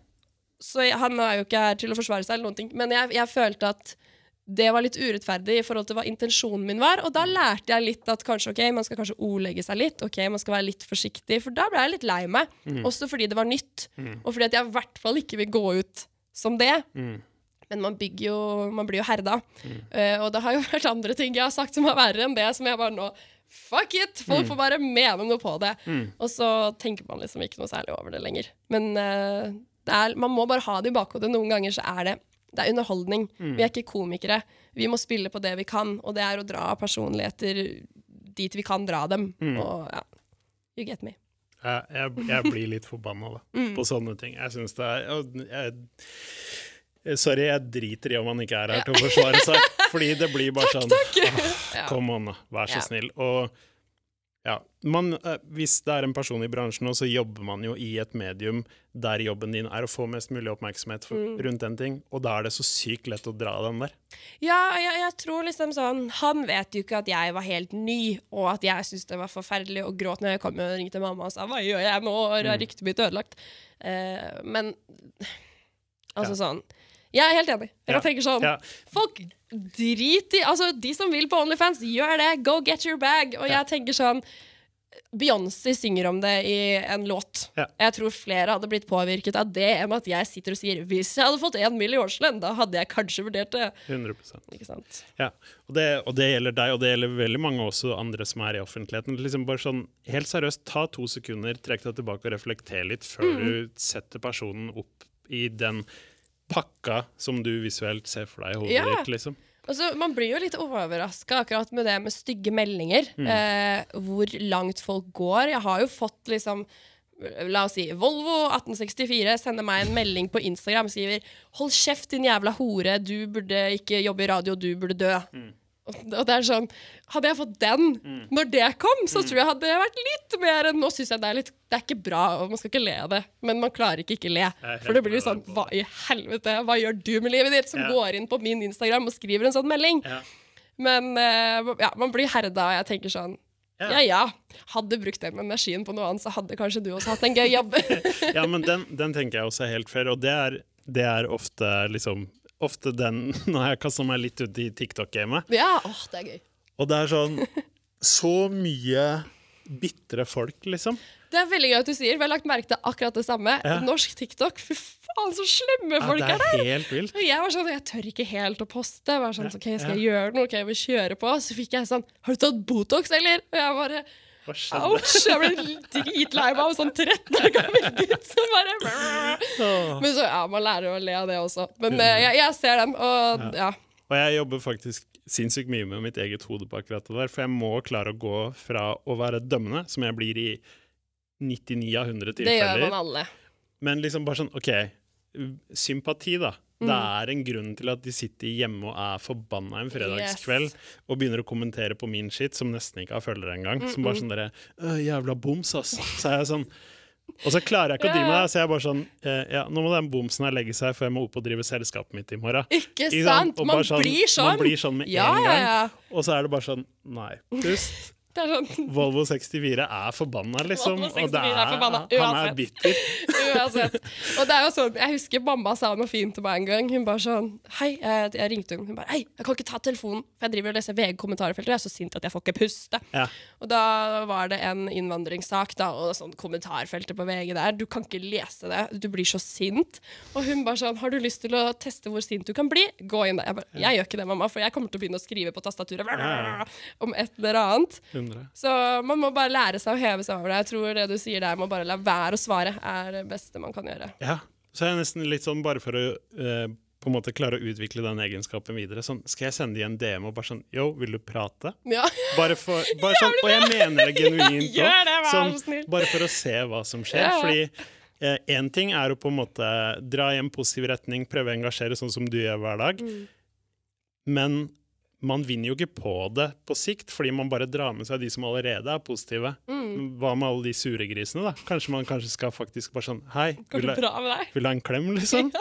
så jeg, han er jo ikke her til å forsvare seg, eller noen ting, men jeg, jeg følte at det var litt urettferdig i forhold til hva intensjonen min var. Og da lærte jeg litt at kanskje, okay, man skal kanskje ordlegge seg litt. ok, Man skal være litt forsiktig. For da ble jeg litt lei meg. Også fordi det var nytt. Og fordi at jeg i hvert fall ikke vil gå ut som det. Mm. Men man jo Man blir jo herda. Uh, og det har jo vært andre ting jeg har sagt som er verre enn det, som jeg bare nå Fuck it! Folk får bare mene noe på det. Og så tenker man liksom ikke noe særlig over det lenger. Men uh, det er, man må bare ha det i bakhodet. Noen ganger så er det det er underholdning. Vi er ikke komikere. Vi må spille på det vi kan, og det er å dra personligheter dit vi kan dra dem. Og ja, you get me. Jeg, jeg, jeg blir litt forbanna da, Mm. på sånne ting. Jeg syns det er jeg, jeg, Sorry, jeg driter i om han ikke er her til å forsvare seg. Fordi det blir bare sånn Ja. Kom an. Vær så Ja. snill. Og ja, man, eh, hvis det er en person i bransjen, så jobber man jo i et medium der jobben din er å få mest mulig oppmerksomhet for, Mm. rundt en ting, og da er det så sykt lett å dra den der. Ja, jeg, jeg tror liksom sånn Han vet jo ikke at jeg var helt ny, og at jeg syntes det var forferdelig og gråt når jeg kom og ringte mamma og sa 'hva gjør jeg nå', og er ryktet mitt ødelagt. Uh, men altså sånn Jeg er helt enig. Jeg tenker sånn. Folk driter i Altså, de som vil på Onlyfans, gjør det. Go get your bag. Og jeg tenker sånn Beyoncé synger om det i en låt. Ja. Jeg tror flere hadde blitt påvirket av det enn at jeg sitter og sier hvis jeg hadde fått én mill. årslønn, da hadde jeg kanskje vurdert det. 100% Ikke sant? Ja, og det, og det gjelder deg, og det gjelder veldig mange også andre som er i offentligheten. Liksom bare sånn, Helt seriøst, ta to sekunder, trekk deg tilbake og reflekter litt før du setter personen opp i den pakka som du visuelt ser for deg i hodet Ja. ditt. liksom. Altså, man blir jo litt overraska akkurat med det med stygge meldinger. Eh, hvor langt folk går. Jeg har jo fått liksom La oss si Volvo 1864 sender meg en melding på Instagram skriver 'Hold kjeft, din jævla hore. Du burde ikke jobbe i radio. Du burde dø'. Og og det er sånn Hadde jeg fått den når det kom, så tror jeg hadde vært litt mer Nå syns jeg det er litt Det er ikke bra, og man skal ikke le av det, men man klarer ikke ikke le. For det blir sånn Hva i helvete? Hva gjør du med livet ditt? Som Ja. går inn på min Instagram og skriver en sånn melding. Ja. Men uh, ja, man blir herda, og jeg tenker sånn Ja. ja ja, hadde brukt den energien på noe annet, så hadde kanskje du også hatt en gøy jobb. Ja, men den, den tenker jeg også er helt fair, og det er, det er ofte liksom Ofte den når jeg kaster meg litt ut i TikTok-gamet. ja, åh, det er gøy. Og det er sånn Så mye bitre folk, liksom. Det er veldig gøy at du sier, for jeg har lagt merke til akkurat det samme. Ja. Norsk TikTok, fy faen, så slemme Ja, folk det er der! er helt vildt. Og jeg var sånn, jeg tør ikke helt å poste. Jeg var sånn, ok, Skal jeg gjøre noe? Ok, jeg vil kjøre på. Så fikk jeg sånn Har du tatt Botox, eller? Og jeg bare Hva skjedde? Ouch! Jeg ble dritlei meg av sånn 13 år gammel gutt som bare Men så, ja, man lærer å le av det også. Men eh, jeg, jeg ser den, og ja. Og jeg jobber faktisk sinnssykt mye med mitt eget hode på akkurat det der, for jeg må klare å gå fra å være dømmende, som jeg blir i 99 av 100 tilfeller Det gjør man alle. men liksom bare sånn OK, sympati, da. Mm. Det er en grunn til at de sitter hjemme og er forbanna en fredagskveld og begynner å kommentere på min shit, som nesten ikke har følgere engang. Som bare sånn derre «Øh, Jævla boms, ass. Så er jeg sånn Og så klarer jeg ikke å drive med det, så jeg er bare sånn eh, Ja, nå må den bomsen her legge seg, for jeg må opp og drive selskapet mitt i morgen. Ikke sant? Sånn, Man sånn- blir sånn. Man blir sånn med Ja, en ja, gang. ja. Og så er det bare sånn Nei, pust. Er sånn Volvo 64 er forbanna, liksom. Volvo og det 64 er forbanna, han er uansett. bitter. Uansett. Og det er jo sånn, Jeg husker mamma sa noe fint til meg en gang. Hun bare sånn Hei, jeg, jeg ringte henne. Hun bare Hei, jeg kan ikke ta telefonen, for jeg driver og leser VG-kommentarfeltet, og jeg er så sint at jeg får ikke puste. Ja. Og da var det en innvandringssak, da, og sånn kommentarfeltet på VG der. Du kan ikke lese det, du blir så sint. Og hun bare sånn Har du lyst til å teste hvor sint du kan bli? Gå inn der. Jeg bare Jeg gjør ikke det, mamma, for jeg kommer til å begynne å skrive på tastaturet om et eller annet. 100. Så man må bare lære seg å heve seg over det. Jeg tror det du sier der, må bare la være å svare, er det beste man kan gjøre. Ja. Så er det nesten litt sånn, bare for å eh, på en måte klare å utvikle den egenskapen videre, sånn Skal jeg sende de en DM og bare sånn Yo, vil du prate? Ja. Bare for, bare sånn, og jeg mener det genuint det, Sånn, bare for å se hva som skjer. Ja. Fordi én ting er å på en måte dra i en positiv retning, prøve å engasjere sånn som du gjør hver dag. Mm. Men man vinner jo ikke på det på sikt, fordi man bare drar med seg de som allerede er positive. Mm. Hva med alle de sure grisene, da? Kanskje man kanskje skal faktisk bare sånn Hei, vil du, ha en klem, liksom?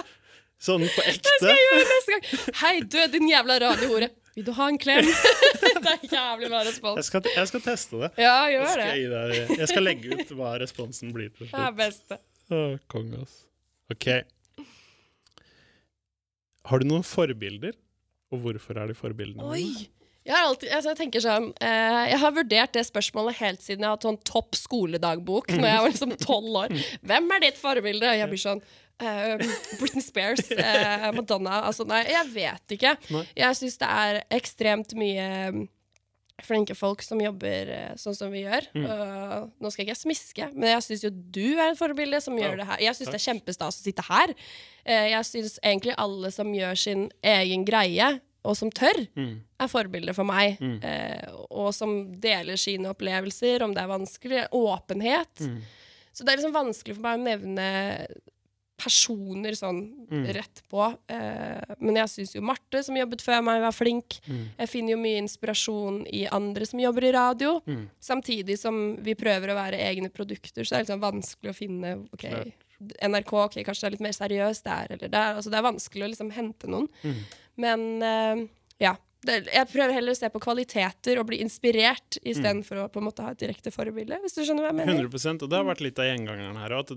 Sånn på ekte. Det skal jeg gjøre neste gang. Hei, du, din jævla radiohore. Vil du ha en klem? det er jævlig bra Jeg respons. skal, jeg skal teste det. Ja, gjør gjør skal det. jeg, deg, jeg skal legge ut hva responsen blir til Det er slutt. beste. Å, konge, ass. OK. Har du noen forbilder? Og hvorfor er de forbildene? Oi! Jeg har, alltid, altså jeg, tenker sånn, eh, jeg har vurdert det spørsmålet helt siden jeg hatt sånn topp skoledagbok Når jeg var liksom tolv år. Hvem er ditt forbilde? Og jeg blir sånn eh, Britney Spears, eh, Madonna altså Nei, jeg vet ikke. Jeg syns det er ekstremt mye flinke folk som jobber eh, sånn som vi gjør. Og nå skal jeg ikke smiske, men jeg syns jo du er et forbilde som gjør Ja, det her. Jeg syns det er kjempestas å sitte her. Eh, jeg syns egentlig alle som gjør sin egen greie, og som tør, Mm. er forbilder for meg. Eh, og som deler sine opplevelser, om det er vanskelig. Åpenhet. Mm. Så det er liksom vanskelig for meg å nevne personer sånn Mm. rett på. Eh, men jeg syns jo Marte, som jobbet før meg, var flink. Mm. Jeg finner jo mye inspirasjon i andre som jobber i radio. Mm. Samtidig som vi prøver å være egne produkter, så er det liksom vanskelig å finne ok, NRK, ok, kanskje det er litt mer seriøst der eller der. Altså, det er vanskelig å liksom hente noen. Mm. Men eh, ja. Det, jeg prøver heller å se på kvaliteter og bli inspirert istedenfor for å på en måte ha et direkte forbilde. Hvis du skjønner hva jeg mener. 100% Og det har vært litt av gjengangeren her òg.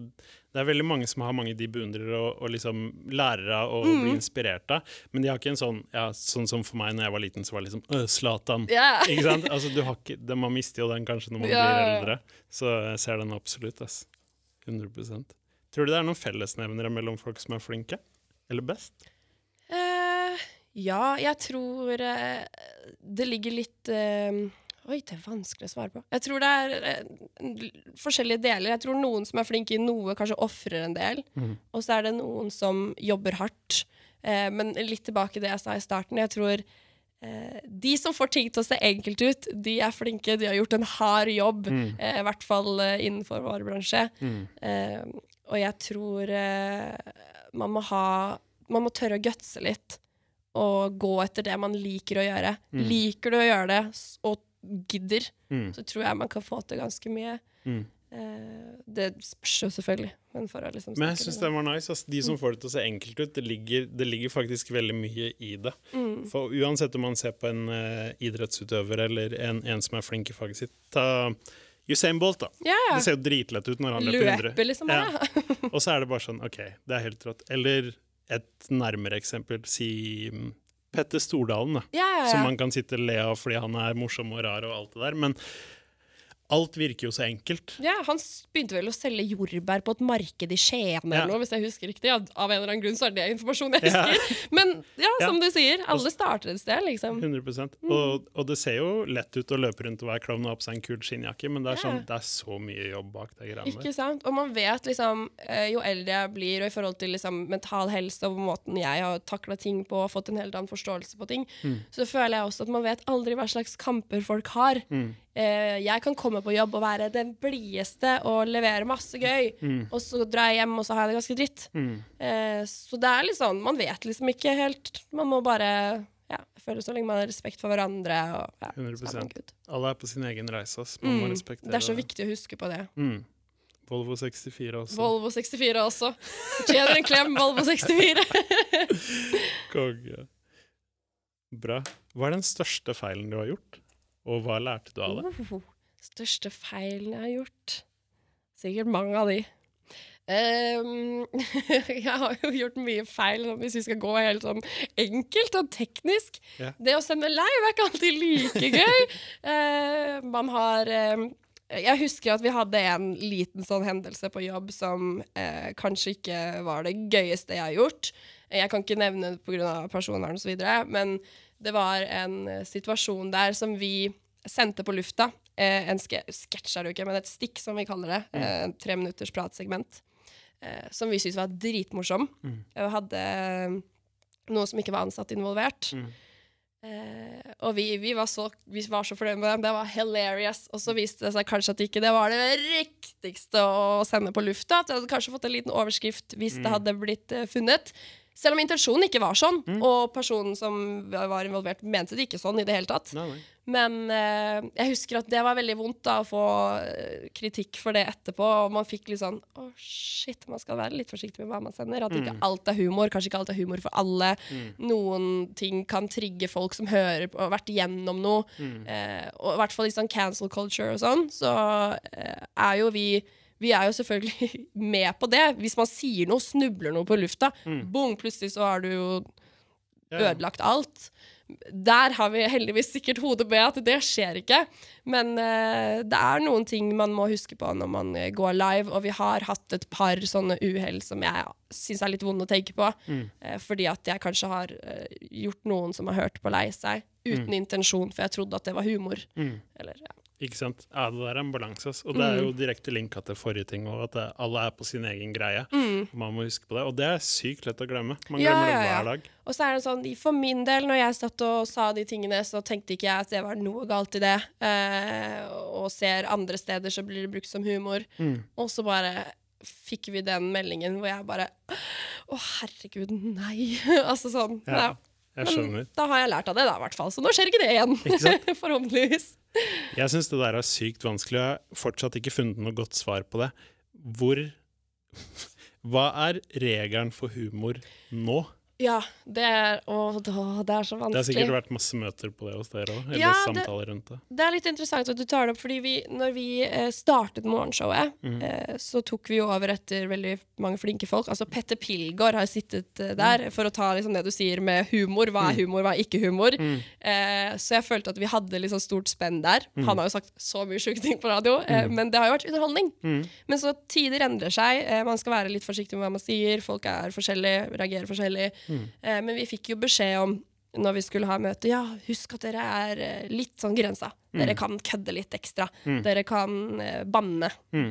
Det er veldig mange som har mange de beundrer og, og liksom lærer av og Mm. blir inspirert av. Men de har ikke en sånn ja, sånn som for meg når jeg var liten, så var det liksom «Øh, Zlatan. Yeah. Ikke sant? Altså, du har ikke, det, man mister jo den kanskje når man yeah. blir eldre. Så jeg ser den absolutt. Ass. 100% Tror du det er noen fellesnevnere mellom folk som er flinke? Eller best? Ja, jeg tror eh, det ligger litt eh, Oi, det er vanskelig å svare på. Jeg tror det er eh, forskjellige deler. Jeg tror noen som er flinke i noe, kanskje ofrer en del. Mm. Og så er det noen som jobber hardt. Men litt tilbake til det jeg sa i starten. Jeg tror de som får ting til å se enkelt ut, de er flinke. De har gjort en hard jobb. Mm. I hvert fall innenfor vår bransje. Mm. Og jeg tror man må ha Man må tørre å gutse litt. Og gå etter det man liker å gjøre. Mm. Liker du å gjøre det, og gidder, Mm. så tror jeg man kan få til ganske mye. Mm. Eh, det spørs jo selvfølgelig, men liksom Men jeg syns det var nice. Altså, De som får det til å se enkelt ut, det ligger, det ligger faktisk veldig mye i det. Mm. For uansett om man ser på en uh, idrettsutøver eller en, en som er flink i faget sitt Ta Usain Bolt, da. Ja, ja. Det ser jo dritlett ut når han løper 100. Liksom Ja. Og så er det bare sånn OK, det er helt rått. Eller et nærmere eksempel, si mm, Petter Stordalen, da. Ja, ja, Som man kan sitte og le av fordi han er morsom og rar og alt det der. Men alt virker jo så enkelt. ja, han begynte vel å selge jordbær på et marked i Skien eller Ja. noe, hvis jeg husker riktig. Ja, av en eller annen grunn så er det informasjon jeg Ja. husker. Men ja, Ja. som du sier, alle starter et sted, liksom. 100 Mm. og, og det ser jo lett ut å løpe rundt og være klovn og ha på seg en kul skinnjakke, men det er, Ja. sånn, det er så mye jobb bak det greiene. Ikke sant? Og man vet liksom, eh, jo eldre jeg blir, og i forhold til liksom, mental helse og måten jeg har takla ting på, og fått en helt annen forståelse på ting, så føler jeg også at man vet aldri hva slags kamper folk har. Mm. Eh, jeg kan komme på jobb og være den blideste og levere masse gøy, Mm. og så drar jeg hjem, og så har jeg det ganske dritt. Mm. Eh, så det er litt sånn, man vet liksom ikke helt. Man må bare ja, jeg føler så lenge man har respekt for hverandre. Og, ja, så er man 100%. Alle er på sin egen reise. Man Man må Mm. respektere Det er så viktig å huske på det. Mm. Volvo 64 også. Volvo 64 også. Fortjener en klem, Volvo 64. Konge. Bra. Hva er den største feilen du har gjort, og hva lærte du av det? Oh, største feilen jeg har gjort? Sikkert mange av de. Um, jeg har jo gjort mye feil, sånn, hvis vi skal gå helt sånn enkelt og teknisk. Yeah. Det å sende live er ikke alltid like gøy. uh, man har um, Jeg husker at vi hadde en liten sånn hendelse på jobb som eh, kanskje ikke var det gøyeste jeg har gjort. Jeg kan ikke nevne det pga. personvern osv., men det var en eh, situasjon der som vi sendte på lufta. Eh, en ske sketsj er det jo ikke, men et stikk, som vi kaller det. Eh, en tre minutters pratsegment. Eh, som vi syntes var dritmorsom. Mm. Og hadde noen som ikke var ansatt involvert. Mm. Eh, og vi, vi, var så, vi var så fornøyd med den. Det var hilarious. Og så viste det seg kanskje at ikke det var det riktigste å sende på lufta. At vi hadde kanskje fått en liten overskrift hvis det Mm. hadde blitt eh, funnet. Selv om intensjonen ikke var sånn, og personen som var involvert, mente det ikke sånn i det hele tatt. Nei, nei. Men eh, jeg husker at det var veldig vondt da å få eh, kritikk for det etterpå. Og man fikk litt sånn Å, shit, man skal være litt forsiktig med hva man sender. At ikke alt er humor. Kanskje ikke alt er humor for alle. Noen ting kan trigge folk som hører på og har vært igjennom noe. Eh, og i hvert fall i sånn cancel culture og sånn, så eh, er jo vi vi er jo selvfølgelig med på det. Hvis man sier noe, snubler noe på lufta, bong, plutselig så har du jo ødelagt alt. Der har vi heldigvis sikkert hodet med at det skjer ikke. Men uh, det er noen ting man må huske på når man eh, går live, og vi har hatt et par sånne uhell som jeg syns er litt vonde å tenke på. Eh, fordi at jeg kanskje har uh, gjort noen som har hørt på lei seg, uten intensjon, for jeg trodde at det var humor. Mm. Eller, ja. Ikke sant? Ja, det der er en balanse. Og det er Mm. jo direkte linka til forrige ting og at alle er på sin egen greie. Mm. Man må huske på det. Og det er sykt lett å glemme. Man Ja, glemmer det hver dag. Og så er det sånn, for min del, når jeg satt og sa de tingene, så tenkte ikke jeg at det var noe galt i det. Eh, og ser andre steder så blir det brukt som humor. Mm. Og så bare fikk vi den meldingen hvor jeg bare Å, herregud, nei. altså sånn. Ja, Ja. Men da har jeg lært av det, da, i hvert fall. Så nå skjer ikke det igjen. Ikke? Forhåpentligvis. Jeg syns det der er sykt vanskelig, og jeg har fortsatt ikke funnet noe godt svar på det. Hvor Hva er regelen for humor nå? Ja, det er Å, det er så Det har sikkert vært masse møter på det hos dere òg, eller Ja, samtaler rundt det. Det er litt interessant at du tar det opp, fordi vi, når vi eh, startet morgenshowet, Mhm. eh, så tok vi jo over etter veldig mange flinke folk. Altså Petter Pilgaard har sittet eh, der for å ta liksom det du sier med humor. Hva er humor, hva er ikke humor? Eh, så jeg følte at vi hadde litt sånn stort spenn der. Han har jo sagt så mye sjuke ting på radio, eh, men det har jo vært underholdning. Men så tider endrer seg. Eh, man skal være litt forsiktig med hva man sier. Folk er forskjellige, reagerer forskjellig. Eh, men vi fikk jo beskjed om når vi skulle ha møte, ja, husk at dere er eh, litt sånn grensa. Dere kan kødde litt ekstra. Dere kan eh, banne.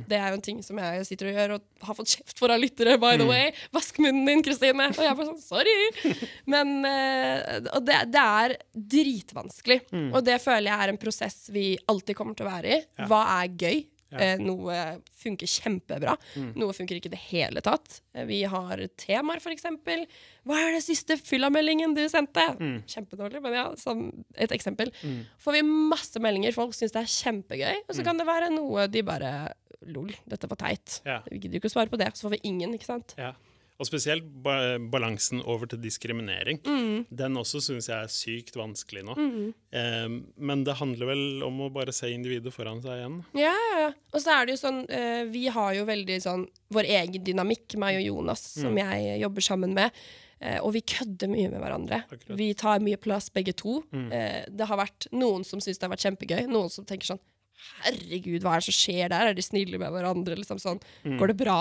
Det er jo en ting som jeg sitter og gjør, og har fått kjeft for av lyttere, by the way. Vask munnen din, Kristine! Og jeg bare sånn, sorry! Men eh, og det, det er dritvanskelig. Og det føler jeg er en prosess vi alltid kommer til å være i. Ja. Hva er gøy? Ja. Eh, noe funker kjempebra. Noe funker ikke i det hele tatt. Eh, Vi har temaer, eksempel. Hva er det siste fyllameldingen du sendte? Kjempedårlig, men ja, som et eksempel. Får vi masse meldinger, folk syns det er kjempegøy. Og så kan det være noe de bare Lol, dette var teit. Ja. Vi gidder ikke å svare på det. Så får vi ingen, ikke sant? Ja. Og spesielt ba balansen over til diskriminering. Mm. Den også syns jeg er sykt vanskelig nå. Eh, men det handler vel om å bare se individet foran seg igjen. Ja, ja, ja. Og så er det jo sånn, eh, vi har jo veldig sånn vår egen dynamikk, meg og Jonas, som jeg jobber sammen med. Eh, og vi kødder mye med hverandre. Akkurat. Vi tar mye plass, begge to. Eh, det har vært noen som syns det har vært kjempegøy, noen som tenker sånn Herregud, hva er det som skjer der? Er de snille med hverandre? Liksom sånn, Går det bra?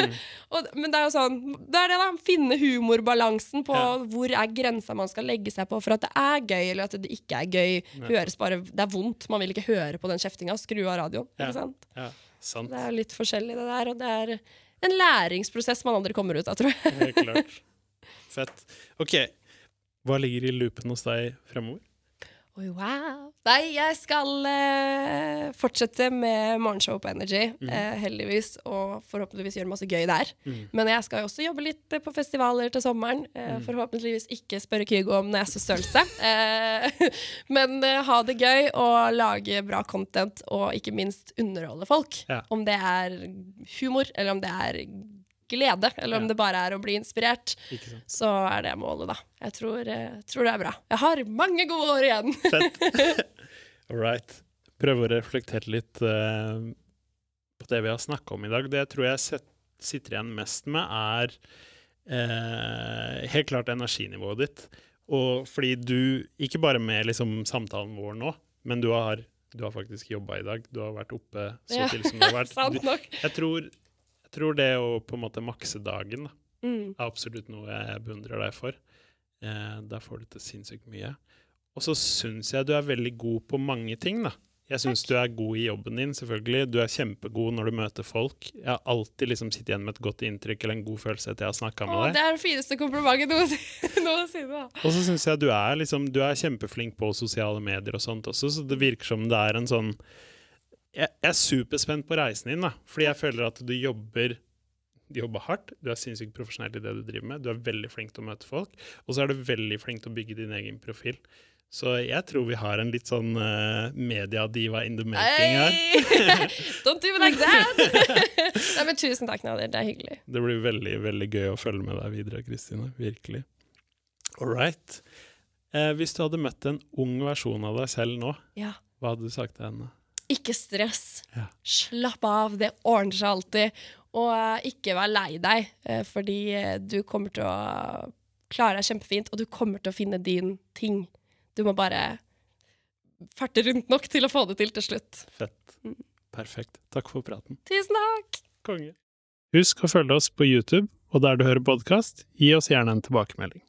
og, men det er jo sånn Det er det, da. Finne humorbalansen på Ja. hvor er grensa man skal legge seg på for at det er gøy, eller at det ikke er gøy. Høres bare, Det er vondt. Man vil ikke høre på den kjeftinga. Skru av radioen. Ja. Ikke sant? Ja, sant. Det er litt forskjellig, det der. Og det er en læringsprosess man aldri kommer ut av, tror jeg. Helt klart. Fett. OK. Hva ligger i loopen hos deg fremover? Oi, wow. Nei, jeg skal uh, fortsette med morgenshow på Energy, eh, heldigvis, og forhåpentligvis gjøre masse gøy der. Men jeg skal jo også jobbe litt eh, på festivaler til sommeren. Eh, Forhåpentligvis ikke spørre Kygo om nesestørrelse. Men ha det gøy og lage bra content, og ikke minst underholde folk. Ja. Om det er humor, eller om det er glede, eller om Ja. det bare er å bli inspirert så er det målet, da. Jeg tror, eh, tror det er bra. Jeg har mange gode år igjen. Fett. All right. Prøve å reflektere litt uh, på det vi har snakka om i dag. Det jeg tror jeg sitter igjen mest med, er uh, helt klart energinivået ditt. Og fordi du, ikke bare med liksom, samtalen vår nå, men du har, du har faktisk jobba i dag. Du har vært oppe så Ja, til som du har vært. Du, nok. jeg, tror, tror det å på en måte makse dagen da, Mm. er absolutt noe jeg beundrer deg for. Eh, der får du til sinnssykt mye. Og så syns jeg du er veldig god på mange ting, da. Jeg syns du er god i jobben din, selvfølgelig. Du er kjempegod når du møter folk. Jeg har alltid liksom sittet igjen med et godt inntrykk eller en god følelse etter jeg har snakka Å, deg. det er det fineste komplimentet noensinne. Og så syns jeg du er liksom Du er kjempeflink på sosiale medier og sånt også, så det virker som det er en sånn Jeg, er superspent på reisen din, da. Fordi jeg føler at du jobber du jobber hardt, du er sinnssykt profesjonell i det du driver med, du er veldig flink til å møte folk, og så er du veldig flink til å bygge din egen profil. Så jeg tror vi har en litt sånn uh, mediadiva in the making her. Don't do it like that! Nei, men tusen takk, Nader. Det er hyggelig. Det blir veldig veldig gøy å følge med deg videre, Kristine. Virkelig. All right. Eh, hvis du hadde møtt en ung versjon av deg selv nå, Ja. hva hadde du sagt til henne? Ikke stress. Ja. Slapp av, det ordner seg alltid. Og eh, ikke vær lei deg, eh, fordi eh, du kommer til å klare deg kjempefint, og du kommer til å finne din ting. Du må bare farte rundt nok til å få det til til slutt. Fett. Perfekt. Takk for praten. Tusen takk! Konge. Husk å følge oss på YouTube, og der du hører podkast, gi oss gjerne en tilbakemelding.